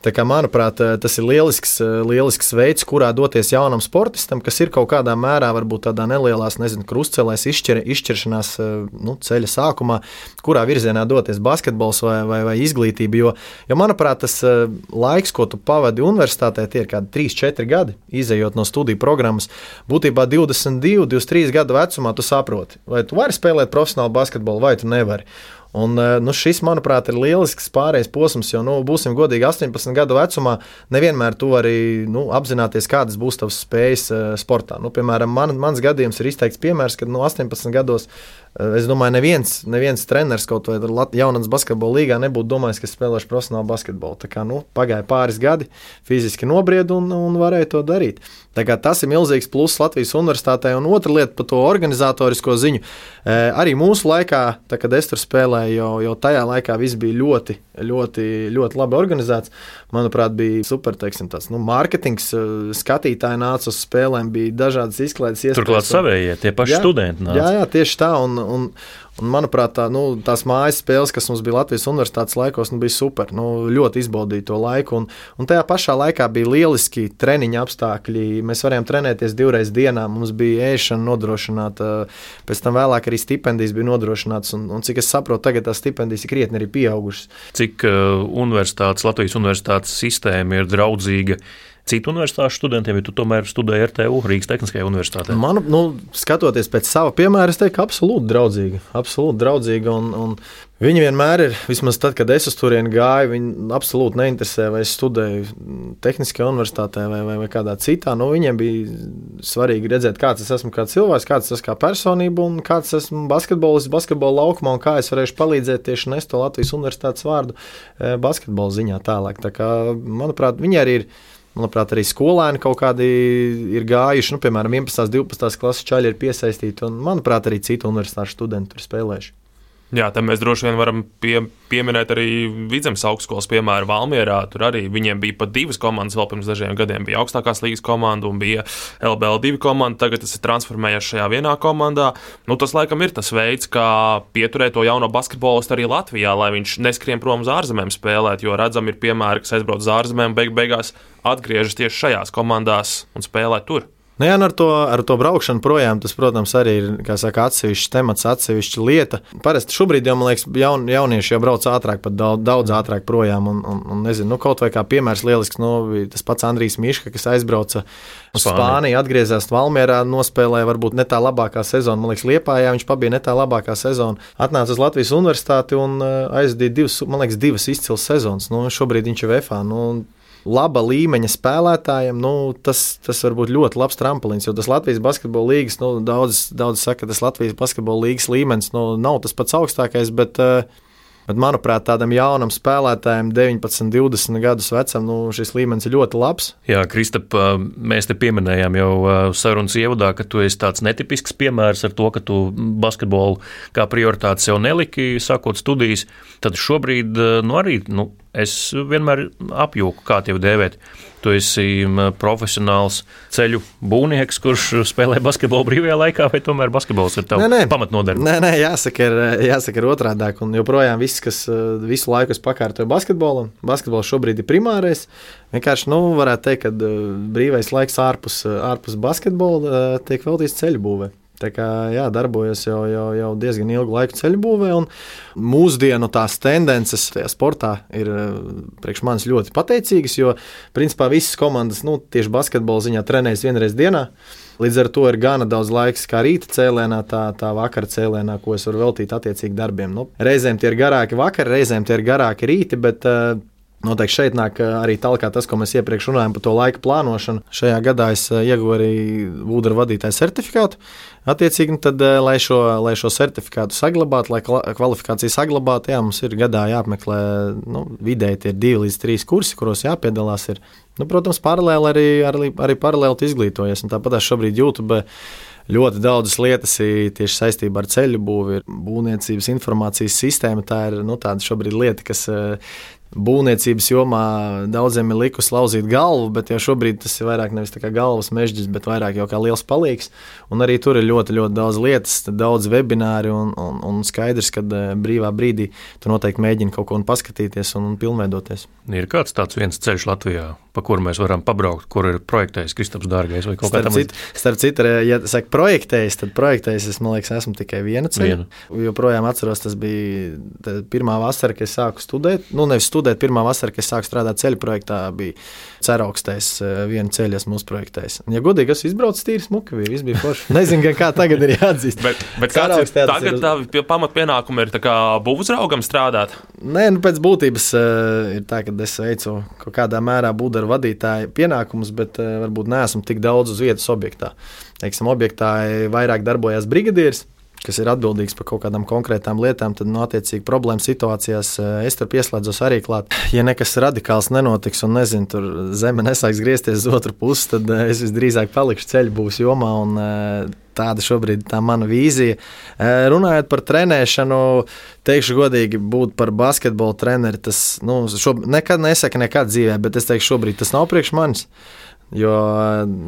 Tā kā, manuprāt, eh, tas ir lielisks, eh, lielisks veids, kurā doties jaunam sportistam, kas ir kaut kādā mērā, varbūt tādā nelielā, nezinu, krustcelēs, izšķir, izšķiršanās eh, nu, ceļa sākumā, kurā virzienā doties basketbols vai, vai, vai izglītība. Jo, jo, manuprāt, tas laiks, ko tu pavadi universitātē, tie ir kādi 3-4 gadi, izējot no studiju programmas. Būtībā 22, 23 gadu vecumā tu saproti, vai tu vari spēlēt profesionālu basketbolu, vai tu nevari. Un, eh, nu, šis, manuprāt, ir lielisks pārējais posms, jo, nu, būsim godīgi, 18 gadu vecumā nevienmēr tu vari nu, apzināties, kādas būs tavas spējas uh, sportā. Nu, piemēram, man, mans gadījums ir izteikts piemērs, kad nu, 18 gados es domāju, neviens, neviens treneris kaut vai jaunatnes basketbola līgā nebūtu domājis, ka spēlēšu profesionālu basketbolu. Tā kā nu, pagāja pāris gadi, fiziski nobrieda un, un varēja to darīt. Tas ir milzīgs pluss Latvijas universitātei. Un otra lieta par to organizatorisko ziņu. E, arī mūsu laikā, tā, kad es tur spēlēju, jau, jau tajā laikā viss bija ļoti, ļoti, ļoti labi organizēts. Manuprāt, bija super teiksim, tāds, nu, mārketings. E, skatītāji nāca uz spēlēm, bija dažādas izklaides iespējas. Turklāt savējie, tie paši jā, studenti nāca. Jā, jā, tieši tā. Un, un, Un, manuprāt, tā, nu, tās mājas spēles, kas mums bija Latvijas universitātes laikos, nu, bija super. Nu, ļoti izbaudīju to laiku. Un, un tajā pašā laikā bija lieliski treniņa apstākļi. Mēs varējām trenēties divreiz dienā. Mums bija ēšana nodrošināta, pēc tam vēlāk arī stipendijas bija nodrošinātas. Un, un cik es saprotu, tagad tās stipendijas ir krietni arī pieaugušas. Cik uh, universitātes, Latvijas universitātes sistēma ir draudzīga citu universitāšu studentiem, ja tu tomēr studēji RTU Rīgas Tehniskajā universitātē? Man, nu, skatoties pēc sava piemēra, es teiktu, absolūti draudzīga. Absolūti draudzīga un, un Viņi vienmēr ir, vismaz tad, kad es uz turieni gāju, viņi absolūti neinteresē, vai es studēju Tehniskajā universitātē vai, vai, vai kādā citā. Nu, viņiem bija svarīgi redzēt, kāds es esmu kā cilvēks, kāds es esmu kā personība un kāds esmu basketbolists, basketbola laukumā un kā es varēšu palīdzēt tieši nest to Latvijas universitātes vārdu e, basketbola ziņā tālāk. Tā kā, manuprāt, viņi arī ir Manuprāt, arī skolēni kaut kādi ir gājuši, nu, piemēram, 11. un 12. klases čaļi ir piesaistīti, un, manuprāt, arī citu universitāšu studenti ir spēlējuši. Jā, tam mēs droši vien varam pie, pieminēt arī Vidzemes augstskolas piemēru Valmjerā. Tur arī viņiem bija pat divas komandas vēl pirms dažiem gadiem. Bija augstākās līgas komanda un bija LBL2 komanda. Tagad tas ir transformējies šajā vienā komandā. Nu, tas laikam ir tas veids, kā pieturēt to jauno basketbolistu arī Latvijā, lai viņš neskrien prom uz ārzemēm spēlēt. Jo redzam, ir piemēri, kas aizbrauc uz ārzemēm beig beigās atgriežas tieši šajās komandās un spēlē tur. Nu, jā, ar, to, ar to braukšanu projām tas, protams, arī ir saka, atsevišķs temats, atsevišķa lieta. Parasti šobrīd jau, man liekas, jaun, jaunieši jau brauc ātrāk, pat daudz, daudz ātrāk projām. Un, un, un nezinu, nu, kaut vai kā piemērs lielisks, nu, tas pats Andrijs Miška, kas aizbrauca uz Spāniju, atgriezās Valmjerā, nospēlēja varbūt ne tā labākā sezona. Man liekas, Liepājā viņš pabija ne tā labākā sezona. Atnāca uz Latvijas universitāti un uh, aizdīja divas, man liekas, divas izcils sezonas. Nu, šobrīd viņš ir VFā. Nu, laba līmeņa spēlētājiem, nu, tas, tas var būt ļoti labs tramplīns. Jo tas Latvijas basketbola līnijas, nu, daudz, daudz saka, ka tas Latvijas basketbola līnijas līmenis nu, nav tas pats augstākais. Bet, uh, Bet, manuprāt, tādam jaunam spēlētājam, 19, 20 gadus vecam, nu, šis līmenis ir ļoti labs. Jā, Kristap, mēs te pieminējām jau sarunas ievadā, ka tu esi tāds netipisks piemērs ar to, ka tu basketbolu kā prioritāti sev neliki, sākot studijas. Tad šobrīd nu, arī nu, es vienmēr apjūku, kā tevi dēvēt. Tu esi profesionāls ceļu būvnieks, kurš spēlē basketbolu brīvajā laikā, vai tomēr basketbols ir tavs pamatnodarbs? Nē, nē, jāsaka, ir, jāsaka ir otrādi. Un joprojām viss, kas visu laiku pakārtoja basketbolam, basketbols šobrīd ir primārais. Vienkārši, nu, varētu teikt, ka brīvais laiks ārpus, ārpus basketbola tiek veltīts ceļu būvēm. Tā kā jā, darbojos jau, jau, jau diezgan ilgu laiku ceļu būvē, un mūsdienu tās tendences tajā sportā ir eh, priekš manis ļoti pateicīgas, jo principā visas komandas nu, tieši basketbola ziņā trenējas vienreiz dienā. Līdz ar to ir gana daudz laika, kā rīta cēlienā, tā, tā vakara cēlienā, ko es varu veltīt attiecīgi darbiem. Nu, reizēm tie ir garāki vakari, reizēm tie ir garāki rīti, bet uh, Noteikti šeit nāk arī tālāk tas, ko mēs iepriekš runājām par to laika plānošanu. Šajā gadā es ieguvu arī Vūdera vadītāja certifikātu. Attiecīgi, nu tad, lai šo, lai šo certifikātu saglabātu, lai kvalifikāciju saglabātu, jā, mums ir gadā jāapmeklē nu, vidēji tie divi līdz trīs kursi, kuros jāpiedalās. Ir, nu, protams, paralēli arī, arī, arī paralēli izglītojies. Tāpat es šobrīd jūtu. Be, ļoti daudzas lietas tieši saistībā ar ceļu būvi, būvniecības informācijas sistēma. Tā ir nu, tāda šobrīd lieta, kas būvniecības jomā daudziem ir likusi lauzīt galvu, bet jau šobrīd tas ir vairāk nevis kā galvas mežģis, bet vairāk jau kā liels palīgs. Un arī tur ir ļoti, ļoti daudz lietas, daudz webināri un, un, un skaidrs, ka eh, brīvā brīdī tu noteikti mēģini kaut ko paskatīties un, un pilnveidoties. Ir kāds tāds viens ceļš Latvijā, pa kuru mēs varam pabraukt, kur ir projektējis Kristaps Dārgais vai kaut kā tāda? Starp citu, ja saka projektējis, tad projektējis es, man liekas, esmu tikai vienu ceļu. Vienu. Joprojām atceros, tas bija pirmā vasara, kad es sāku studēt. Nu, nevis studēt, pirmā vasara, kad es sāku strādāt ceļu projektā, bija Ceraugstēs eh, vienu ceļu esmu uzprojektējis. Ja godīgi, es izbraucu tīri smuki, bija, viss bija forši. [LAUGHS] Nezinu, kā tagad ir jāatzīst. bet, bet kāds ir tagad uz... tā pamatpienākuma ir būvuzraugam strādāt? Nē, nu pēc būtības uh, ir tā, ka es veicu kaut kādā mērā būdu ar vadītāju pienākumus, bet uh, varbūt neesmu tik daudz uz vietas objektā. Teiksim, objektā vairāk darbojas brigadieris, kas ir atbildīgs par kaut kādām konkrētām lietām, tad, nu, attiecīgi, problēmu situācijās uh, es tur pieslēdzos arī klāt. Ja nekas radikāls nenotiks un nezinu, tur zeme nesāks griezties uz otru pusi, tad uh, es visdrīzāk palikšu ceļu būs jomā. Un, Tāda šobrīd ir mana vīzija. Runājot par trenēšanu, teikšu godīgi, būt par basketbola treneri. Tas nu, šob, nekad nesaka, nekad dzīvē, bet es teikšu, šobrīd tas nav priekš manis. Jo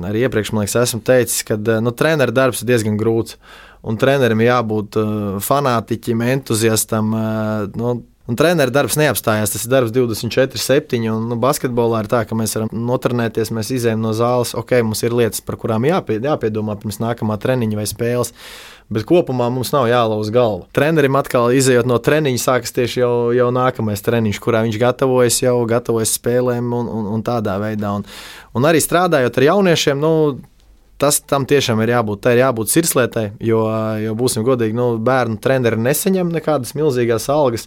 arī iepriekš man liekas, esmu teicis, ka nu, treneru darbs ir diezgan grūts. Un trenerim jābūt fanātiķim, entuziastam. Nu, Un treneru darbs neapstājās. Tas ir darbs 24, 7. Un nu, basketbolā ir tā, ka mēs varam notrenēties, mēs izējām no zāles. Ok, mums ir lietas, par kurām jāpie, jāpiedomā pirms nākamā treniņa vai spēles. Bet kopumā mums nav jālauz galva. Trenerim atkal izējot no treniņa, sākas tieši jau, jau nākamais treniņš, kurā viņš gatavojas jau gatavojas spēlēm un, un, un tādā veidā. Un, un arī strādājot ar jauniešiem, nu, tas tam tiešām ir jābūt. Tā ir jābūt sirslietai, jo, jo būsim godīgi, nu, bērnu treneri nesaņem nekādas milzīgas algas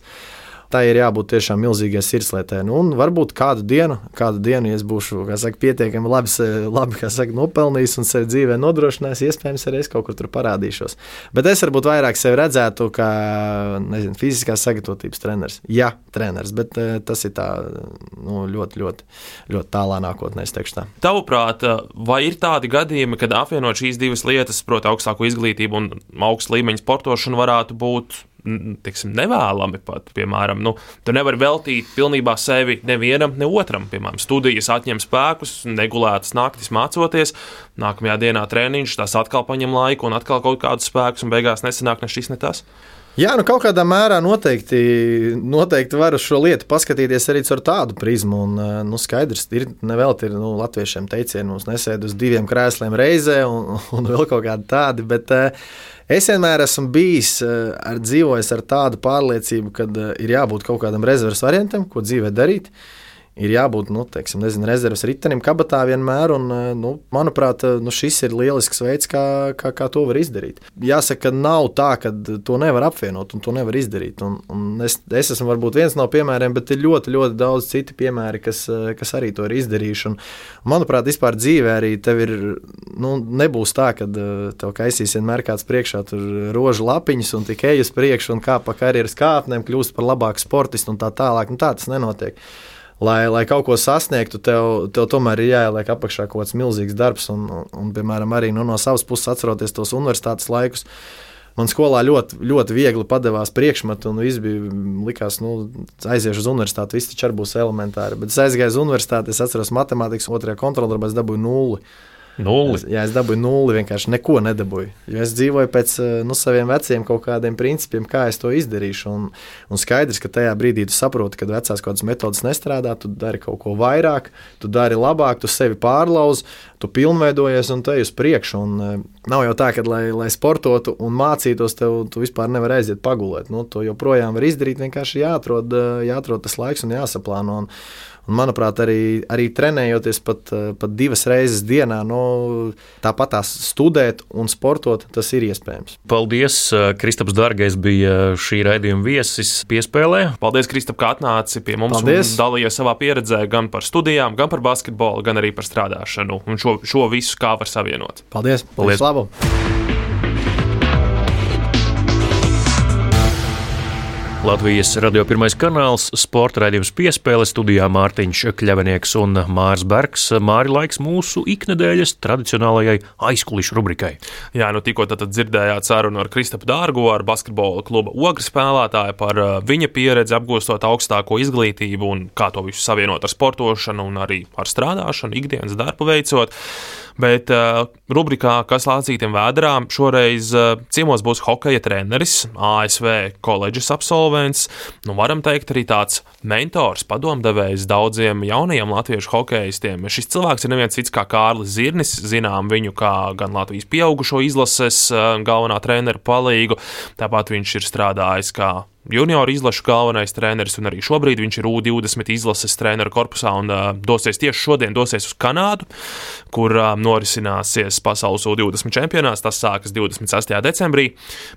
tā ir jābūt tiešām milzīgai sirdslietai. Nu, un varbūt kādu dienu, kādu dienu, ja es būšu saka, pietiekami labi, labi saka, nopelnījis un sev dzīvē nodrošinājis, iespējams, arī es kaut kur tur parādīšos. Bet es varbūt vairāk sevi redzētu kā nezinu, fiziskās sagatavotības treneris. Jā, treneris, bet eh, tas ir tā, nu, ļoti, ļoti, ļoti tālā nākotnē, es teikšu tā. Tavuprāt, vai ir tādi gadījumi, kad apvienot šīs divas lietas, proti, augstāko izglītību un augstu līmeņu sportošanu, varētu būt tiksim, nevēlami pat. Piemēram, nu, tu nevari veltīt pilnībā sevi nevienam, ne otram. Piemēram, studijas atņem spēkus, negulētas naktis mācoties, nākamajā dienā treniņš, tas atkal paņem laiku un atkal kaut kādus spēkus, un beigās nesanāk ne šis, ne tas. Jā, nu kaut kādā mērā noteikti, noteikti var uz šo lietu paskatīties arī caur tādu prizmu. Un, eh, nu, skaidrs, ir nevelti ir nu, latviešiem teicieni, mums nesēd uz diviem krēsliem reizē un, un vēl kaut kādi tādi. Bet, uh, Es vienmēr esmu bijis eh, ar dzīvojis ar tādu pārliecību, ka eh, ir jābūt kaut kādam rezerves variantam, ko dzīvē darīt. Uh, ir jābūt nu, teiksim, nezinu, rezerves ritenim, kabatā vienmēr. Un, eh, nu, manuprāt, eh, nu, šis ir lielisks veids, kā, kā, kā to var izdarīt. Jāsaka, ka nav tā, ka to nevar apvienot un to nevar izdarīt. Un, un es, es esmu varbūt viens no piemēriem, bet ir ļoti, ļoti daudz citu piemēru, kas, eh, kas arī to ir izdarījuši. Un, manuprāt, vispār dzīvē arī tev ir, nu, nebūs tā, ka tev kaisīs vienmēr kāds priekšā tur rožu lapiņas un tik ej uz priekšu un kā pa karjeras kāpnēm kļūst par labāku sportistu un tā tālāk. Nu, tā tas nenotiek lai, lai kaut ko sasniegtu, tev, tev tomēr ir jāieliek apakšā kaut kāds milzīgs darbs. Un, un, un piemēram, arī nu, no savas puses atceroties tos universitātes laikus. man skolā ļoti, ļoti viegli padevās priekšmetu, un viss bija likās, nu, aiziešu uz universitāti, viss taču būs elementāri. Bet es aizgāju uz universitāti, es atceros matemātikas otrajā kontrolē, es dabūju nulli. Nulli. Es, jā, es dabūju nulli, vienkārši neko nedabūju. Jo es dzīvoju pēc eh, nu, saviem veciem kaut kādiem principiem, kā es to izdarīšu. Un, un skaidrs, ka tajā brīdī tu saproti, ka vecās kaut kādas metodas nestrādā, tu dari kaut ko vairāk, tu dari labāk, tu sevi pārlauzi, tu pilnveidojies un te uz priekšu. Un, uh, nav jau tā, ka, lai, lai sportotu un mācītos, tev tu vispār nevar aiziet pagulēt. Nu, to joprojām var izdarīt, vienkārši jāatrod, uh, jāatrod tas laiks un jāsaplāno. Un, Un, manuprāt, arī, arī trenējoties pat, eh, pat divas reizes dienā, nu, tāpat tās studēt un sportot, tas ir iespējams. Paldies! Eh, Kristaps Dārgais bija šī raidījuma viesis piespēlē. Paldies, Kristap, ka atnāci pie mums Paldies. un dalījies savā pieredzē gan par studijām, gan par basketbolu, gan arī par strādāšanu un šo, šo visu kā var savienot. Paldies! Paldies! Paldies. Latvijas radio pirmais kanāls, sporta raidījums piespēle studijā Mārtiņš Kļavinieks un Mārs Bergs. Māri laiks mūsu iknedēļas tradicionālajai aizkulišu rubrikai. Jā, nu tikko tad dzirdējāt sarunu ar Kristapu Dārgo, ar basketbola kluba ogres spēlētāju par uh, viņa pieredzi apgūstot augstāko izglītību un kā to visu savienot ar sportošanu un arī ar strādāšanu, ikdienas darbu veicot. Bet uh, rubrikā Kas lācītiem vēdrā šoreiz uh, ciemos būs hokeja treneris, ASV koledžas absolvents. Nu, varam teikt, arī tāds mentors, padomdevējs daudziem jaunajiem latviešu hokeistiem. Šis cilvēks ir neviens cits kā Kārlis Zirnis. Zinām viņu kā gan Latvijas pieaugušo izlases uh, galvenā treneru palīgu, tāpat viņš ir strādājis kā junioru izlašu galvenais treneris, un arī šobrīd viņš ir U20 izlases treneru korpusā un uh, dosies tieši šodien dosies uz Kanādu, kur uh, norisināsies pasaules U20 čempionāts. Tas sākas 26. decembrī.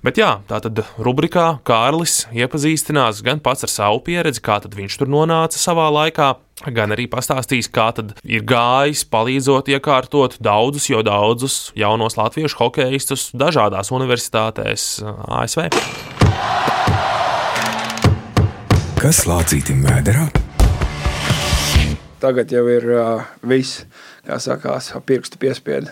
Bet jā, tā tad rubrikā Kārlis iepazīstinās gan pats ar savu pieredzi, kā viņš tur nonāca savā laikā, gan arī pastāstīs, kā ir gājis, palīdzot iekārtot daudzus, jo daudzus jaunos latviešu hokeistus dažādās universitātēs ASV. Kas lācītim vēderā? Tagad jau ir uh, viss, kā sakās, pirkstu piespiedu.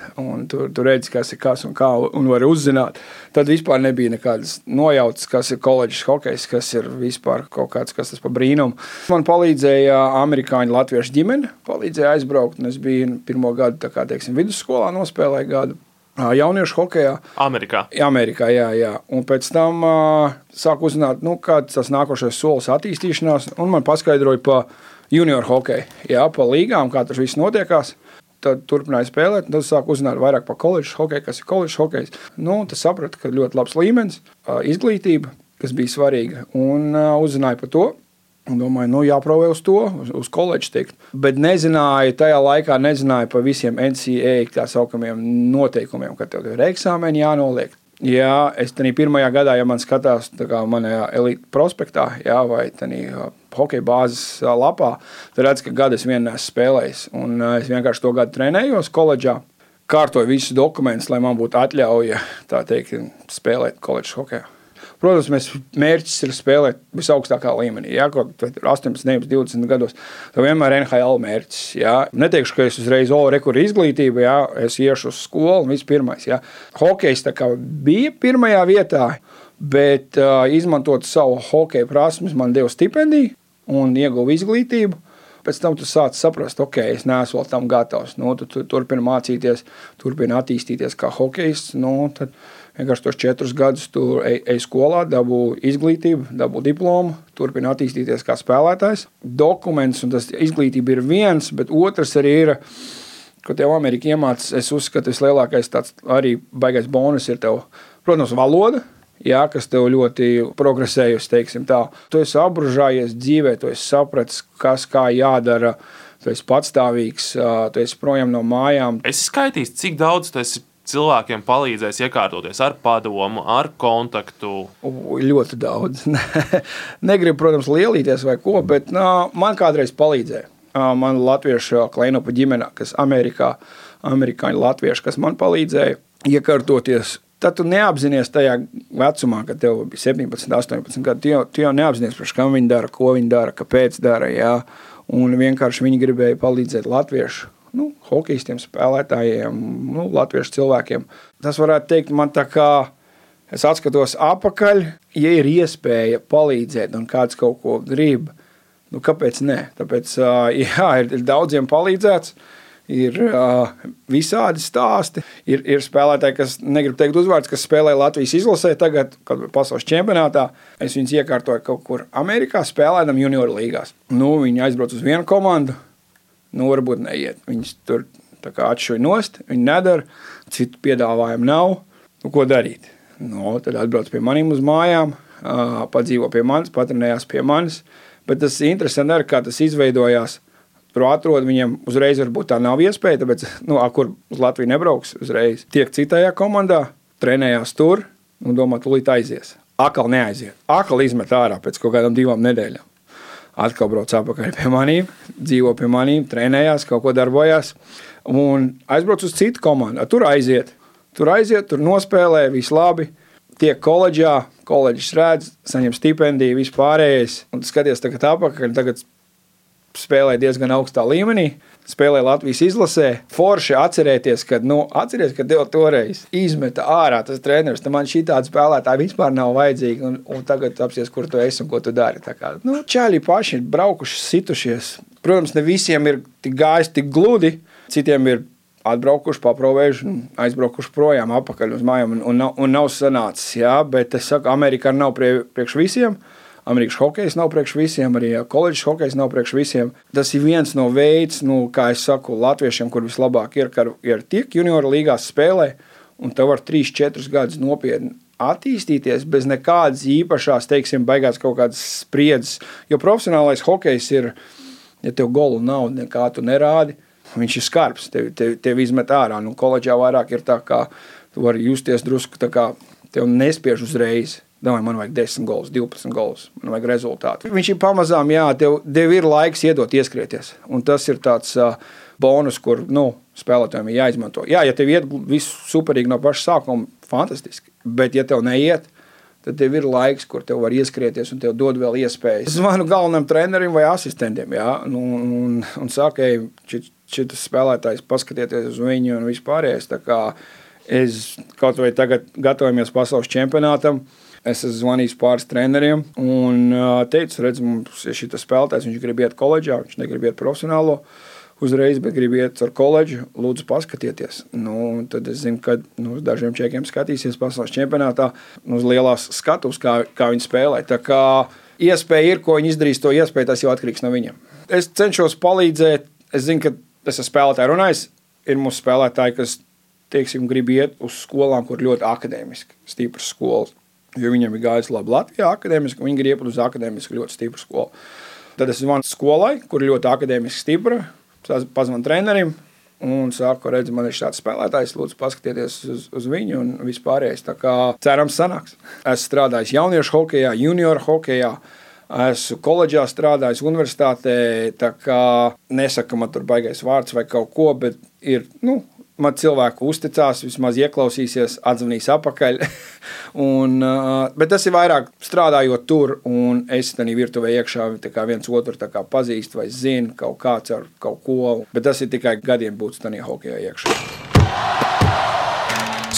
Tur, tur redz, kas ir kas un kā, un var uzzināt. Tad vispār nebija nekādas nojautas, kas ir koledžas hokejs, kas ir vispār kaut kāds, kas tas pa brīnumu. Man palīdzēja amerikāņu latviešu ģimene, palīdzēja aizbraukt, un es biju pirmo gadu, tā kā, teiksim, vidusskolā nospēlēju gadu jauniešu hokeja. Amerikā. Amerikā, jā, jā. Un pēc tam uh, sāku uzzināt, nu, kāds tas nākošais solis attīstīšanās, un man paskaidroja par junior hokeju, jā, pa līgām, kā tas viss notiekās. Tad turpināju spēlēt, tad sāku uzzināt vairāk par koledžas hokeju, kas ir koledžas hokejs. Nu, tas sapratu, ka ļoti labs līmenis, izglītība, kas bija svarīga, un uzzināju par to. Domāju, nu, jāprovē uz to, uz, uz koledžu tikt. Bet nezināju, tajā laikā nezināju par visiem NCA tā saucamiem noteikumiem, ka tev ir eksāmeni jānoliek. Jā, es tam pirmajā gadā, ja man skatās manā elite prospektā, jā, vai tādā hokeja bāzes lapā, tad redz, ka gadu es vien neesmu spēlējis. Un es vienkārši to gadu trenējos koledžā, kārtoju visus dokumentus, lai man būtu atļauja teikt, spēlēt koledžas hokeja. Protams, mēs mērķis ir spēlēt visaugstākā līmenī. Ja, kaut 18, 19, 20 gados. Tad vienmēr ir NHL mērķis. Ja. Neteikšu, ka es uzreiz olu rekursu izglītību, ja es iešu uz skolu un viss pirmais. Ja. Hokejs bija pirmajā vietā, bet uh, izmantot savu hokeja prasmes, man deva stipendiju un ieguva izglītību pēc tam tu sāc saprast, ok, es neesmu vēl tam gatavs. Nu, tu, tu turpini mācīties, turpini attīstīties kā hokejs. Nu, tad vienkārši tos četrus gadus tu ej, ej skolā, dabū izglītību, dabū diplomu, turpini attīstīties kā spēlētājs. Dokuments un tas izglītība ir viens, bet otrs arī ir. Ko tev Amerikā iemācās, es uzskatu, vislielākais tāds arī baigais bonus ir tev, protams, valoda, jā, kas tev ļoti progresējusi, teiksim tā. Tu esi apbružājies dzīvē, tu esi sapratis, kas kā jādara, tu esi patstāvīgs, tu esi projām no mājām. Es skaitīju, cik daudz tu esi cilvēkiem palīdzēs iekārtoties ar padomu, ar kontaktu? U, ļoti daudz. [LAUGHS] Negribu, protams, lielīties vai ko, bet nā, man kādreiz palīdzēja. Man latviešu klēnopa ģimene, kas Amerikā, amerikāņu latvieši, kas man palīdzēja iekārtoties tad tu neapzinājies tajā vecumā, kad tev bija 17, 18 gadi. Tu jau, tu jau neapzinājies, kam viņi dara, ko viņi dara, kāpēc dara. Jā. Un vienkārši viņi gribēja palīdzēt latviešu nu, hokeistiem, spēlētājiem, nu, latviešu cilvēkiem. Tas varētu teikt, man tā kā Es atskatos atpakaļ, ja ir iespēja palīdzēt un kāds kaut ko grib. Nu, kāpēc ne? Tāpēc, [LAUGHS] jā, ir, ir daudziem palīdzēts. Ir uh, visādi stāsti. Ir, ir spēlētāji, kas, negribu teikt, uzvārds, kas spēlē Latvijas izlasē, tagad, kad pasaules čempionātā. Es viņus iekārtoju kaut kur Amerikā, spēlējot junior līgās. Nu, viņi aizbrauc uz vienu komandu, nu, varbūt neiet. Viņus tur atšuja nost, viņi nedara, citu piedāvājumu nav. Nu, ko darīt? Nu, tad atbrauc pie maniem uz mājām, padzīvo pie manis, patrenējās pie manis. Bet tas ir interesanti, arī, kā tas izveidojās tur atrod, viņiem uzreiz varbūt tā nav iespēja, tāpēc, nu, kur uz Latviju nebrauks uzreiz. Tiek citajā komandā, trenējās tur un domā, tūlīt aizies. Akal neaiziet. Akal izmet ārā pēc kaut kādām divām nedēļām. Atkal brauc atpakaļ pie maniem, dzīvo pie maniem, trenējās, kaut ko darbojās. Un aizbrauc uz citu komandu. Tur aiziet, tur aiziet, tur nospēlē, viss labi. Tiek koledžā, koledžas redz, saņem stipendiju, vispārējais. Un skaties tagad atpakaļ, tagad spēlēja diezgan augstā līmenī. Spēlēja Latvijas izlasē. Forši atcerēties, ka, nu, atceries, ka tev toreiz izmeta ārā tas treneris. Man šī tāda spēlētāja vispār nav vajadzīga. Un, un tagad apsies, kur tu esi un ko tu dari. Tā kā, nu, čāļi paši ir braukuši, situšies. Protams, ne visiem ir tik gājis tik gludi. Citiem ir atbraukuši, paprovējuši, aizbraukuši projām, atpakaļ uz mājām un, un, nav, un nav sanācis. Jā, bet es saku, Amerikā nav prie, priekš visiem. Amerikas hokejs nav priekš visiem, arī koledžas hokejs nav priekš visiem. Tas ir viens no veidiem, nu, kā jau saku, latviešiem, kur vislabāk ir, ka ir tiek junioru līgās spēlē, un tev var 3-4 gadus nopietni attīstīties bez nekādas īpašās, teiksim, baigās kaut kādas spriedzes. Jo profesionālais hokejs ir, ja tev golu nav, nekā tu nerādi, viņš ir skarbs, tev, tev, tev izmet ārā. Nu, koledžā vairāk ir tā, kā tu vari justies drusku tā kā tev nespiež uzreiz. Domāju, man vajag 10 gols, 12 gols, man vajag rezultātu. Viņš ir pamazām, jā, tev, tev ir laiks iedot ieskrieties. Un tas ir tāds uh, bonus, kur nu, spēlētājiem ir jāizmanto. Jā, ja tev iet viss superīgi no paša sākuma, fantastiski. Bet, ja tev neiet, tad tev ir laiks, kur tev var ieskrieties un tev dod vēl iespējas. [LAUGHS] Es zvanu galvenam trenerim vai asistentiem, jā, nu, un, un, un saku, ej, šis spēlētājs, paskatieties uz viņu un vispārējais. Es kaut vai tagad gatavojamies pasaules čempionātam. Es esmu zvanījis pāris treneriem un teicu, redz, mums ir šis spēlētājs, viņš grib iet koledžā, viņš negrib iet profesionālo uzreiz, bet grib iet ar koledžu. Lūdzu, paskatieties. Nu, tad es zinu, ka nu, dažiem čekiem skatīsies pasaules čempionātā, nu, uz lielās skatuves, kā, kā viņi spēlē. Tā kā iespēja ir, ko viņi izdarīs, to iespēju tas jau atkarīgs no viņiem. Es cenšos palīdzēt. Es zinu, ka es esmu spēlētāji runājis. Ir mūsu spēlētāji, kas teiksim, grib iet uz skolām, kur ļoti akadēmiski, stipras skolas jo viņam ir gājis labi Latvijā, akadēmiski, viņi grib iet uz akadēmiski ļoti stipru skolu. Tad es zvanu skolai, kur ir ļoti akadēmiski stipra, pazvanu trenerim. Un sāku redzēt, man ir šāds spēlētājs, lūdzu, paskatieties uz, uz viņu un vispārējais. Tā kā cerams, sanāks. Esmu strādājis jauniešu hokeja, junioru hokeja, esmu koledžā strādājis, universitātē. Tā kā nesaka, ka man tur baigais vārds vai kaut ko, bet ir nu, man cilvēki uzticās, vismaz ieklausīsies, atzvanīs atpakaļ. [LAUGHS] un, bet tas ir vairāk strādājot tur, un es tam virtuvē iekšā viens otru pazīstu vai zinu kaut kāds ar kaut ko. Bet tas ir tikai gadiem būt tādā hokeja iekšā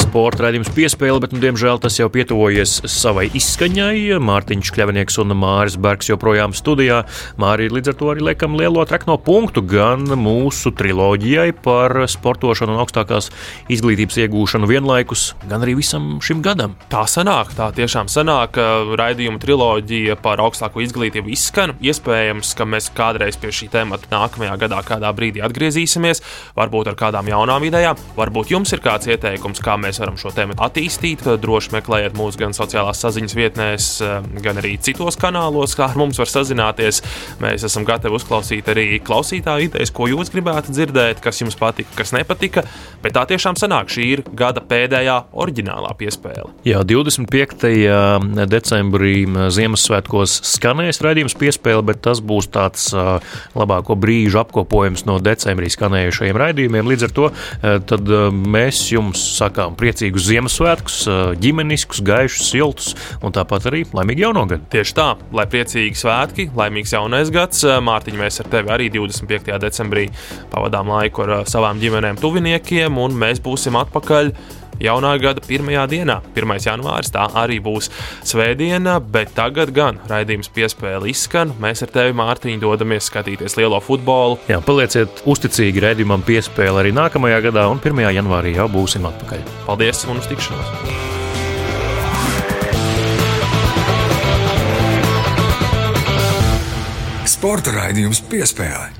sporta raidījums piespēle, bet, nu, diemžēl, tas jau pietuvojies savai izskaņai. Mārtiņš Kļavnieks un Māris Bergs joprojām studijā. Mārī līdz ar to arī liekam lielo trakno punktu gan mūsu triloģijai par sportošanu un augstākās izglītības iegūšanu vienlaikus, gan arī visam šim gadam. Tā sanāk, tā tiešām sanāk, raidījuma triloģija par augstāko izglītību izskan. Iespējams, ka mēs kādreiz pie šī temata nākamajā gadā kādā brīdī atgriezīsimies, varbūt ar kādām jaunām idejām, varbūt jums ir kāds ieteikums, kā mēs mēs varam šo tēmu attīstīt. Droši meklējiet mūs gan sociālās saziņas vietnēs, eh, gan arī citos kanālos, kā ar mums var sazināties. Mēs esam gatavi uzklausīt arī klausītāju idejas, ko jūs gribētu dzirdēt, kas jums patika, kas nepatika. Bet tā tiešām sanāk, šī ir gada pēdējā oriģinālā piespēle. Jā, 25. decembrī Ziemassvētkos skanēs raidījums piespēle, bet tas būs tāds labāko brīžu apkopojums no decembrī skanējušajiem raidījumiem. Līdz ar to mēs jums sakām priecīgi priecīgus Ziemassvētkus, ģimeniskus, gaišus, siltus un tāpat arī laimīgu jauno gadu. Tieši tā, lai priecīgi svētki, laimīgs jaunais gads. Mārtiņ, mēs ar tevi arī 25. decembrī pavadām laiku ar savām ģimenēm, tuviniekiem, un mēs būsim atpakaļ jaunā gada pirmajā dienā. 1. janvāris tā arī būs svētdiena, bet tagad gan raidījums piespēle izskan. Mēs ar tevi, Mārtiņ, dodamies skatīties lielo futbolu. Jā, palieciet uzticīgi raidījumam piespēle arī nākamajā gadā, un 1. janvārī jau būsim atpakaļ. Paldies un uz tikšanos! Sporta raidījums piespēlē.